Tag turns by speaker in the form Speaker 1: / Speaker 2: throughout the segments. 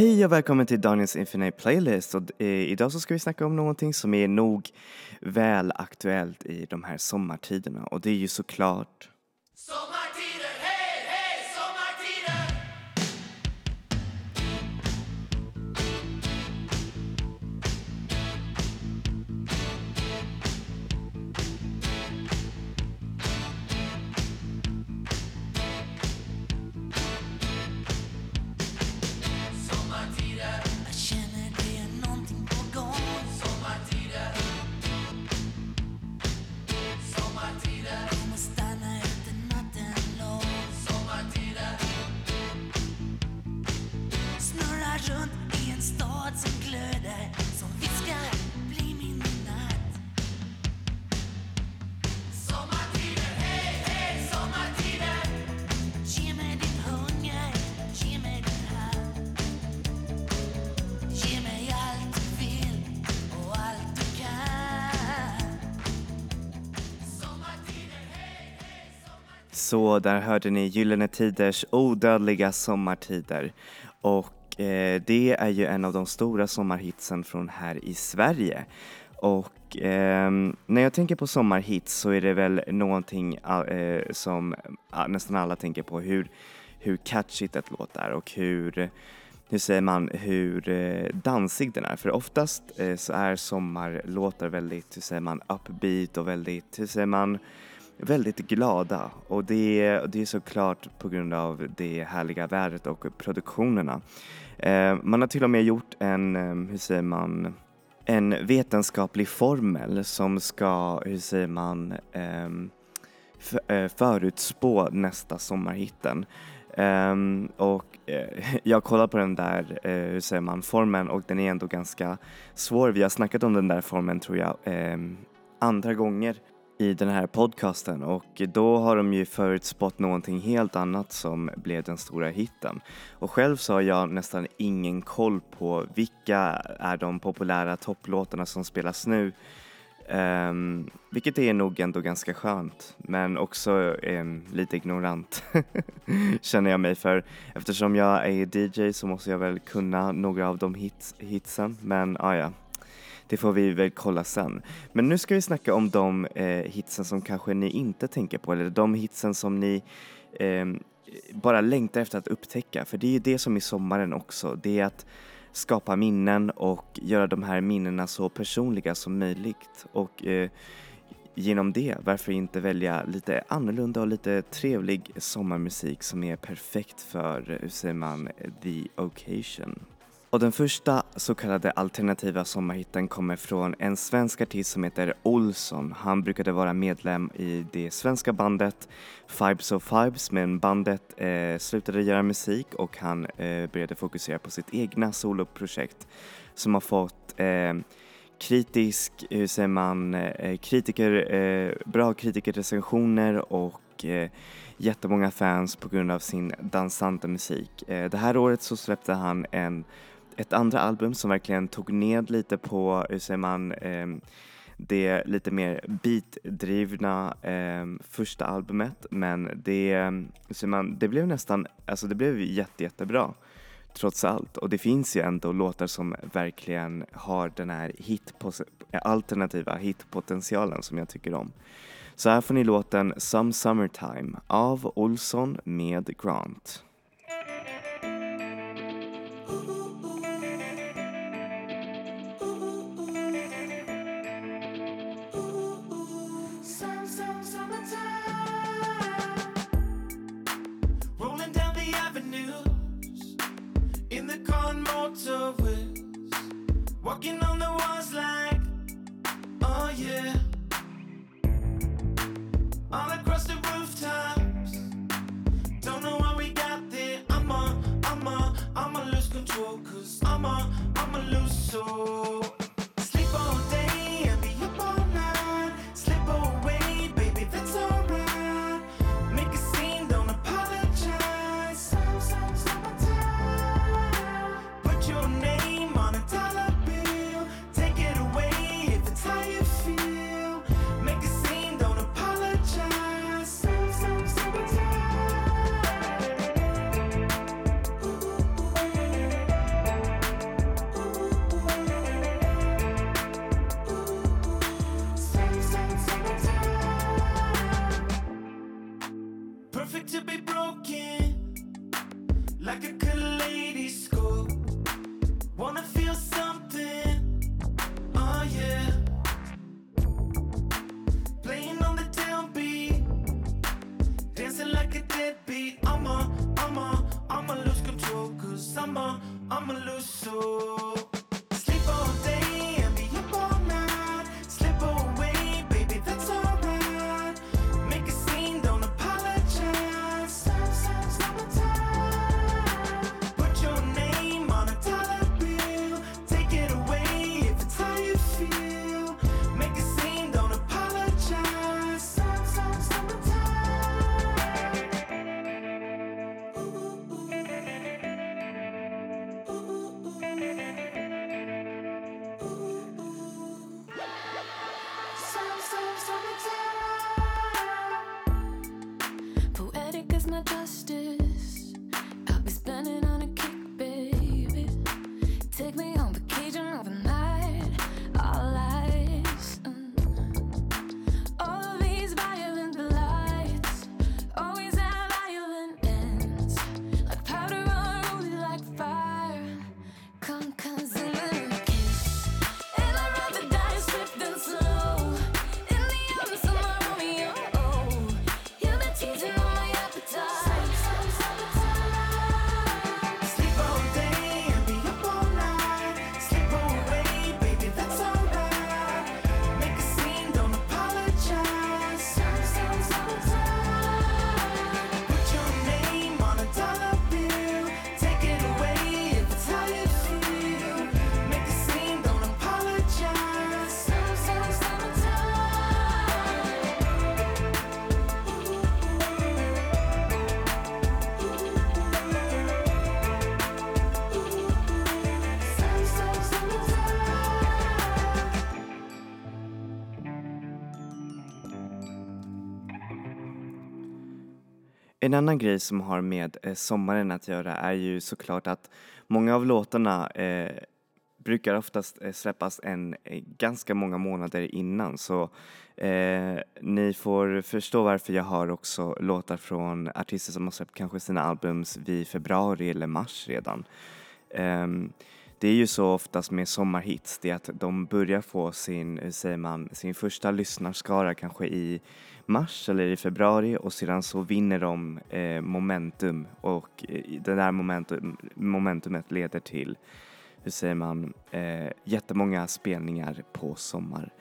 Speaker 1: Hej och välkommen till Daniels Infinite Playlist och eh, idag så ska vi snacka om någonting som är nog väl aktuellt i de här sommartiderna och det är ju såklart
Speaker 2: Sommar!
Speaker 1: Så där hörde ni Gyllene Tiders odödliga sommartider och eh, det är ju en av de stora sommarhitsen från här i Sverige. Och eh, när jag tänker på sommarhits så är det väl någonting eh, som nästan alla tänker på hur, hur catchigt ett låt är och hur hur säger man, hur eh, dansig den är. För oftast eh, så är sommarlåtar väldigt, hur säger man, upbeat och väldigt, hur säger man, väldigt glada och det, det är såklart på grund av det härliga vädret och produktionerna. Eh, man har till och med gjort en, eh, hur säger man, en vetenskaplig formel som ska, hur säger man, ehm, eh, förutspå nästa sommarhitten. Um, och uh, jag kollar på den där, uh, hur säger man, formen och den är ändå ganska svår. Vi har snackat om den där formen tror jag um, andra gånger i den här podcasten och då har de ju förutspått någonting helt annat som blev den stora hitten. Och själv så har jag nästan ingen koll på vilka är de populära topplåtarna som spelas nu. Um, vilket är nog ändå ganska skönt men också um, lite ignorant känner jag mig för eftersom jag är DJ så måste jag väl kunna några av de hits, hitsen men ah, ja, det får vi väl kolla sen. Men nu ska vi snacka om de eh, hitsen som kanske ni inte tänker på eller de hitsen som ni eh, bara längtar efter att upptäcka för det är ju det som är sommaren också. Det är att skapa minnen och göra de här minnena så personliga som möjligt och eh, genom det, varför inte välja lite annorlunda och lite trevlig sommarmusik som är perfekt för, eh, hur säger man, eh, the occasion. Och den första så kallade alternativa sommarhitten kommer från en svensk artist som heter Olsson. Han brukade vara medlem i det svenska bandet Fibes of Fibes men bandet eh, slutade göra musik och han eh, började fokusera på sitt egna soloprojekt som har fått eh, kritisk, hur säger man, eh, kritiker, eh, bra kritikerrecensioner och eh, jättemånga fans på grund av sin dansanta musik. Eh, det här året så släppte han en, ett andra album som verkligen tog ned lite på, hur säger man, eh, det lite mer beatdrivna eh, första albumet men det, hur säger man, det blev nästan, alltså det blev jätte, jättebra trots allt. Och det finns ju ändå låtar som verkligen har den här hit alternativa hitpotentialen som jag tycker om. Så här får ni låten Some Summertime av Olsson med Grant.
Speaker 3: The and motor wheels, walking on the walls like, oh yeah. All across the rooftops, don't know how we got there. I'm on, I'm on, I'ma lose control, cause I'm on, I'ma lose soul.
Speaker 1: En annan grej som har med eh, sommaren att göra är ju såklart att många av låtarna eh, brukar oftast eh, släppas en eh, ganska många månader innan så eh, ni får förstå varför jag har också låtar från artister som har släppt kanske sina albums vid februari eller mars redan. Ehm, det är ju så oftast med sommarhits, det är att de börjar få sin, hur säger man, sin första lyssnarskara kanske i mars eller i februari och sedan så vinner de eh, momentum och eh, det där momentum, momentumet leder till, hur säger man, eh, jättemånga spelningar på sommar.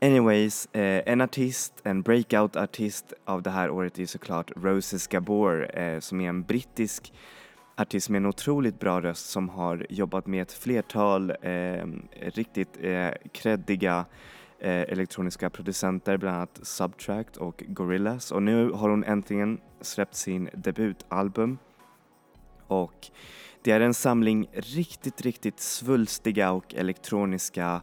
Speaker 1: Anyways, eh, en artist, en breakout-artist av det här året är såklart Roses Gabor eh, som är en brittisk artist med en otroligt bra röst som har jobbat med ett flertal eh, riktigt eh, kreddiga eh, elektroniska producenter, bland annat Subtract och Gorillaz. Och nu har hon äntligen släppt sin debutalbum. Och det är en samling riktigt, riktigt svulstiga och elektroniska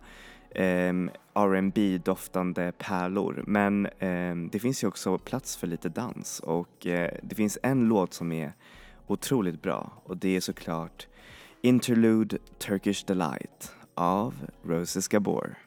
Speaker 1: eh, R&B doftande pärlor. Men eh, det finns ju också plats för lite dans. Och eh, det finns en låt som är otroligt bra och det är såklart Interlude Turkish Delight av Roses Gabor.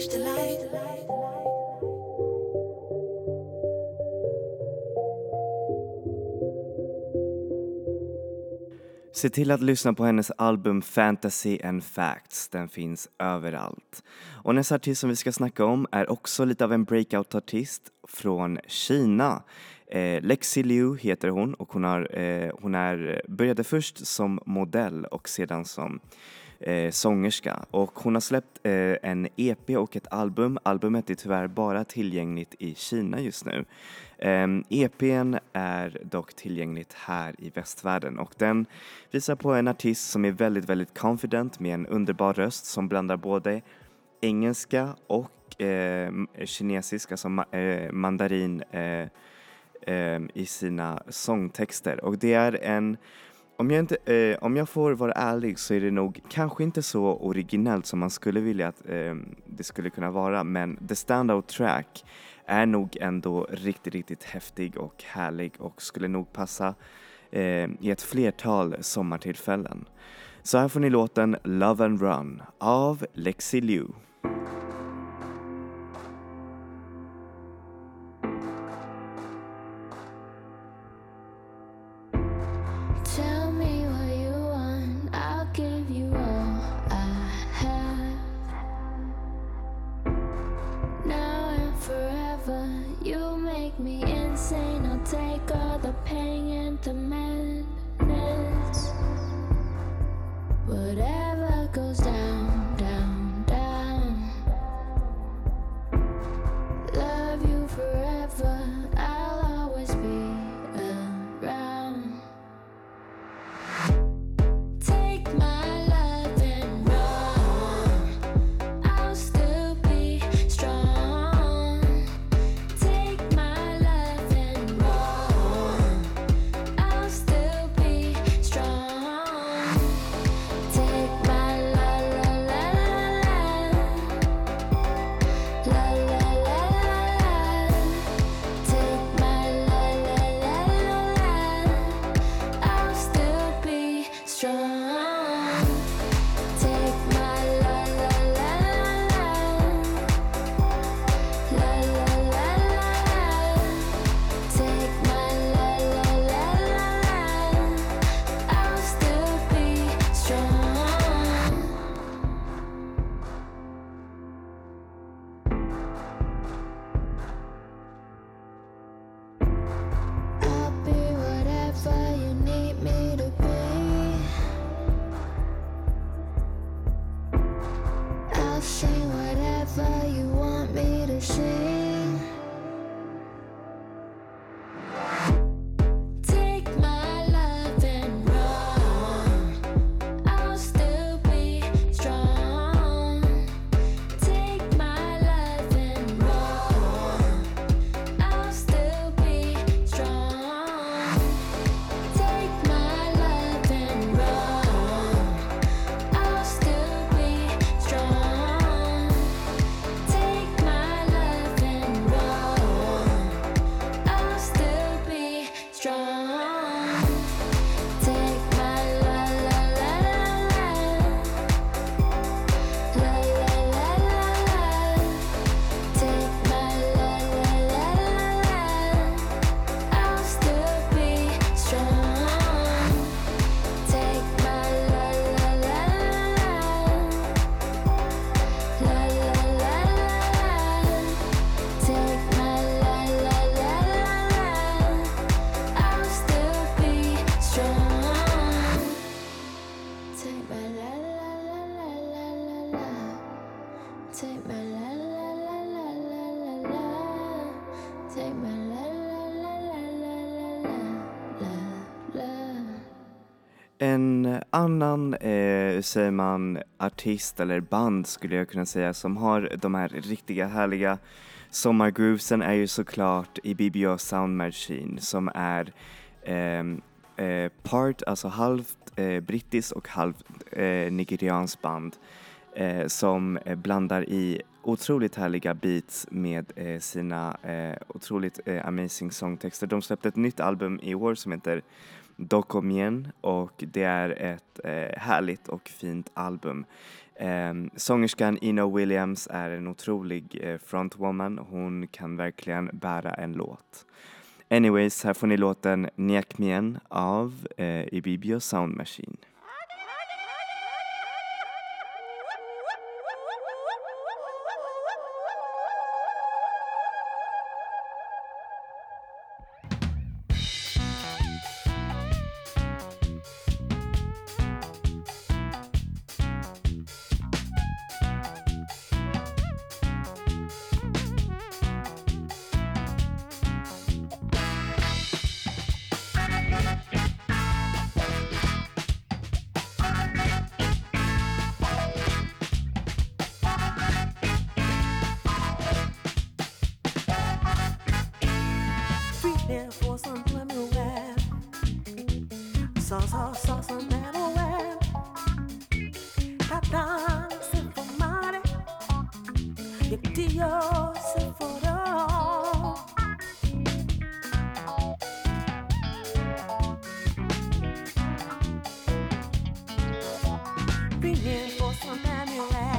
Speaker 1: Se till att lyssna på hennes album Fantasy and Facts. Den finns överallt. Och nästa artist som vi ska snacka om är också lite av en breakout-artist från Kina. Eh, Lexi Liu heter hon och hon, har, eh, hon är, eh, började först som modell och sedan som eh, sångerska. Och hon har släppt eh, en EP och ett album. Albumet är tyvärr bara tillgängligt i Kina just nu. Eh, EPn är dock tillgängligt här i västvärlden och den visar på en artist som är väldigt, väldigt confident med en underbar röst som blandar både engelska och eh, kinesiska, alltså ma- eh, mandarin eh, eh, i sina sångtexter. Och det är en om jag, inte, eh, om jag får vara ärlig så är det nog kanske inte så originellt som man skulle vilja att eh, det skulle kunna vara men the standout track är nog ändå riktigt, riktigt häftig och härlig och skulle nog passa eh, i ett flertal sommartillfällen. Så här får ni låten Love and Run av Lexi Liu. Annan, eh, säger man, artist eller band skulle jag kunna säga som har de här riktiga härliga sommargroovesen är ju såklart IBBO Sound Machine som är ehm, eh, part, alltså halvt eh, brittiskt och halvt eh, nigerianskt band eh, som eh, blandar i otroligt härliga beats med eh, sina eh, otroligt eh, amazing sångtexter. De släppte ett nytt album i år som heter Dokomien och det är ett eh, härligt och fint album. Eh, sångerskan Ina Williams är en otrolig eh, frontwoman. Hon kan verkligen bära en låt. Anyways, här får ni låten Nyakmien av eh, Ibibio Sound Machine.
Speaker 4: opinion for some amulet.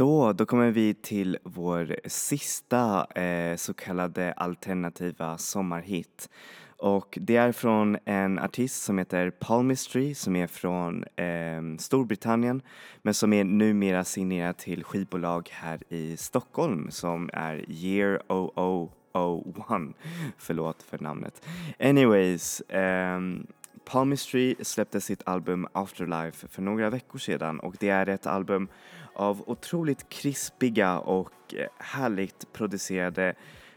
Speaker 4: Så,
Speaker 1: då kommer vi till vår sista eh, så kallade alternativa sommarhit. Och det är från en artist som heter Palmistry som är från eh, Storbritannien men som är numera signerad till skivbolag här i Stockholm som är Year 0001. Förlåt för namnet. Anyways, eh, Palmistry släppte sitt album Afterlife för några veckor sedan och det är ett album av otroligt krispiga och eh, härligt producerade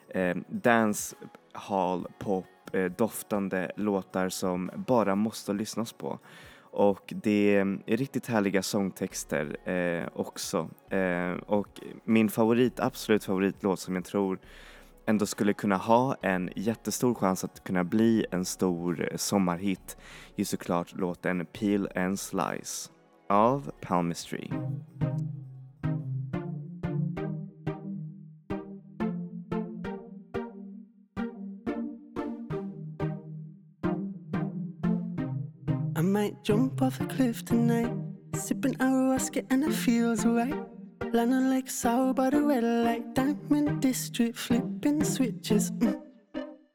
Speaker 1: eh, dancehall pop eh, doftande låtar som bara måste lyssnas på. Och det är eh, riktigt härliga sångtexter eh, också. Eh, och min favorit, absolut favoritlåt som jag tror ändå skulle kunna ha en jättestor chans att kunna bli en stor eh, sommarhit är såklart låten Peel and Slice av Palmistry.
Speaker 5: I might jump off a cliff tonight, sipping ayahuasca and it feels right. Landing like sour by the red light, diamond district, flipping switches. Mm.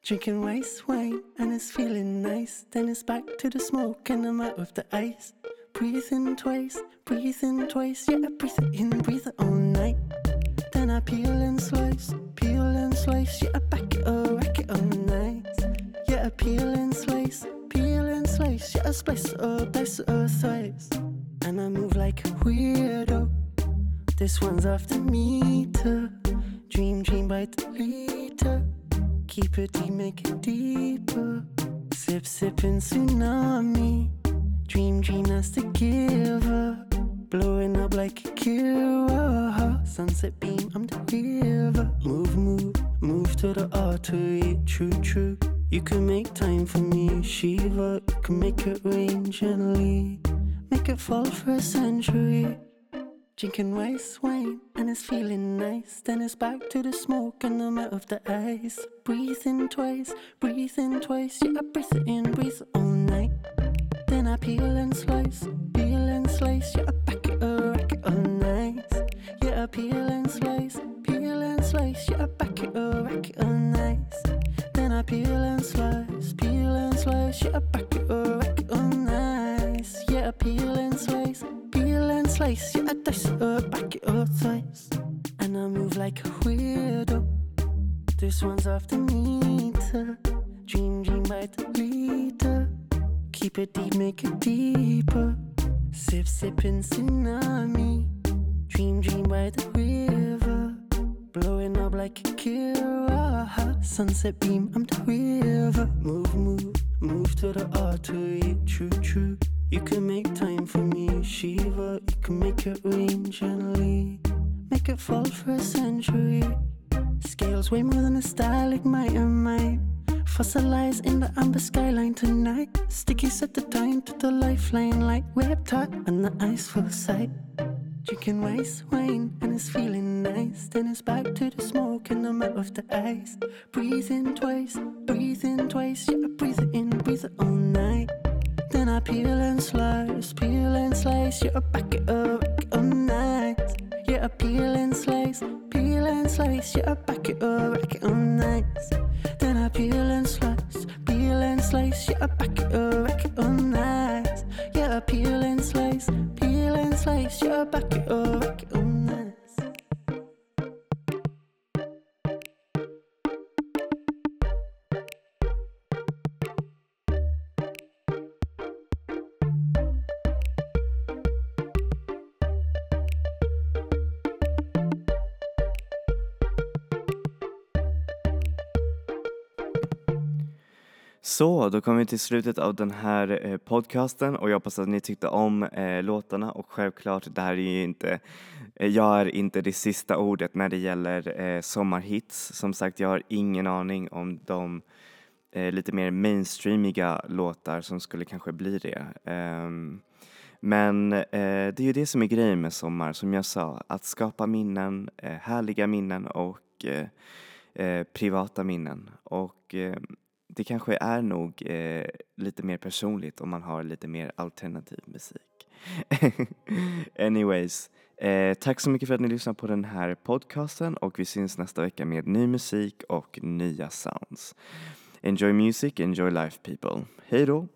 Speaker 5: Drinking rice wine and it's feeling nice. Then it's back to the smoke and I'm out of the ice. Breathing twice, breathe in twice. Yeah, breathe it in, breathe it all night. Then I peel and slice, peel and slice. Yeah, back it up, rack it all night. Yeah, I peel and slice, peel and slice. Yeah, I splice it up, dice it up thrice. And I move like a weirdo. This one's off the meter. Dream, dream the liter. Keep it deep, make it deeper. Sip, sipping tsunami. Dream, dream, that's the giver. Blowing up like a Kira. Sunset beam, I'm the river. Move, move, move to the artery. True, true. You can make time for me, Shiva. You can make it rain gently. Make it fall for a century. Drinking rice wine and it's feeling nice. Then it's back to the smoke and I'm out of the ice. Breathing twice, breathing twice. Yeah, I breathe it in, breathe it night. Then I peel and slice, peel and slice. Yeah, I back it up, rack it all nice. Yeah, I peel and slice, peel and slice. Yeah, I back it up, rack it all nice. Then I peel and slice, peel and slice. Yeah, I back it up, rack it all nice. Yeah, I peel and slice, peel and slice. Yeah, I dice it up, back it up twice. And I move like a weirdo. This one's off the meter. Dream, dream by the liter. Keep it deep, make it deeper. Sip, sipping tsunami. Dream, dream by the river. Blowing up like a Kira. Sunset beam, I'm the river. Move, move, move to the artery. True, true. You can make time for me, Shiva. You can make it rain gently. Make it fall for a century. Scales way more than a stalagmite and mine. Fossilized in the amber skyline tonight. Sticky set the time to the lifeline like web tight on the ice full sight. Drinking rice wine and it's feeling nice. Then it's back to the smoke and I'm out of the ice. Breathing twice, breathing twice. Yeah, I breathe it in, breathe it all night. Then I peel and slice, peel and slice. Yeah, I back it up, all night. Yeah, I peel and slice, peel and slice. Yeah, I back it up, all nice. Then I peel and slice, peel and slice. Yeah, I back it up, back it nice. Yeah, I peel and slice, peel and slice. Yeah, I back it up, back it nice.
Speaker 1: Så, då kommer vi till slutet av den här eh, podcasten och jag hoppas att ni tyckte om eh, låtarna och självklart, det här är ju inte, eh, jag är inte det sista ordet när det gäller eh, sommarhits. Som sagt, jag har ingen aning om de eh, lite mer mainstreamiga låtar som skulle kanske bli det. Ehm, men eh, det är ju det som är grejen med sommar, som jag sa, att skapa minnen, eh, härliga minnen och eh, eh, privata minnen. Och eh, det kanske är nog eh, lite mer personligt om man har lite mer alternativ musik. Anyways, eh, tack så mycket för att ni lyssnar på den här podcasten och vi syns nästa vecka med ny musik och nya sounds. Enjoy music, enjoy life people. Hej då!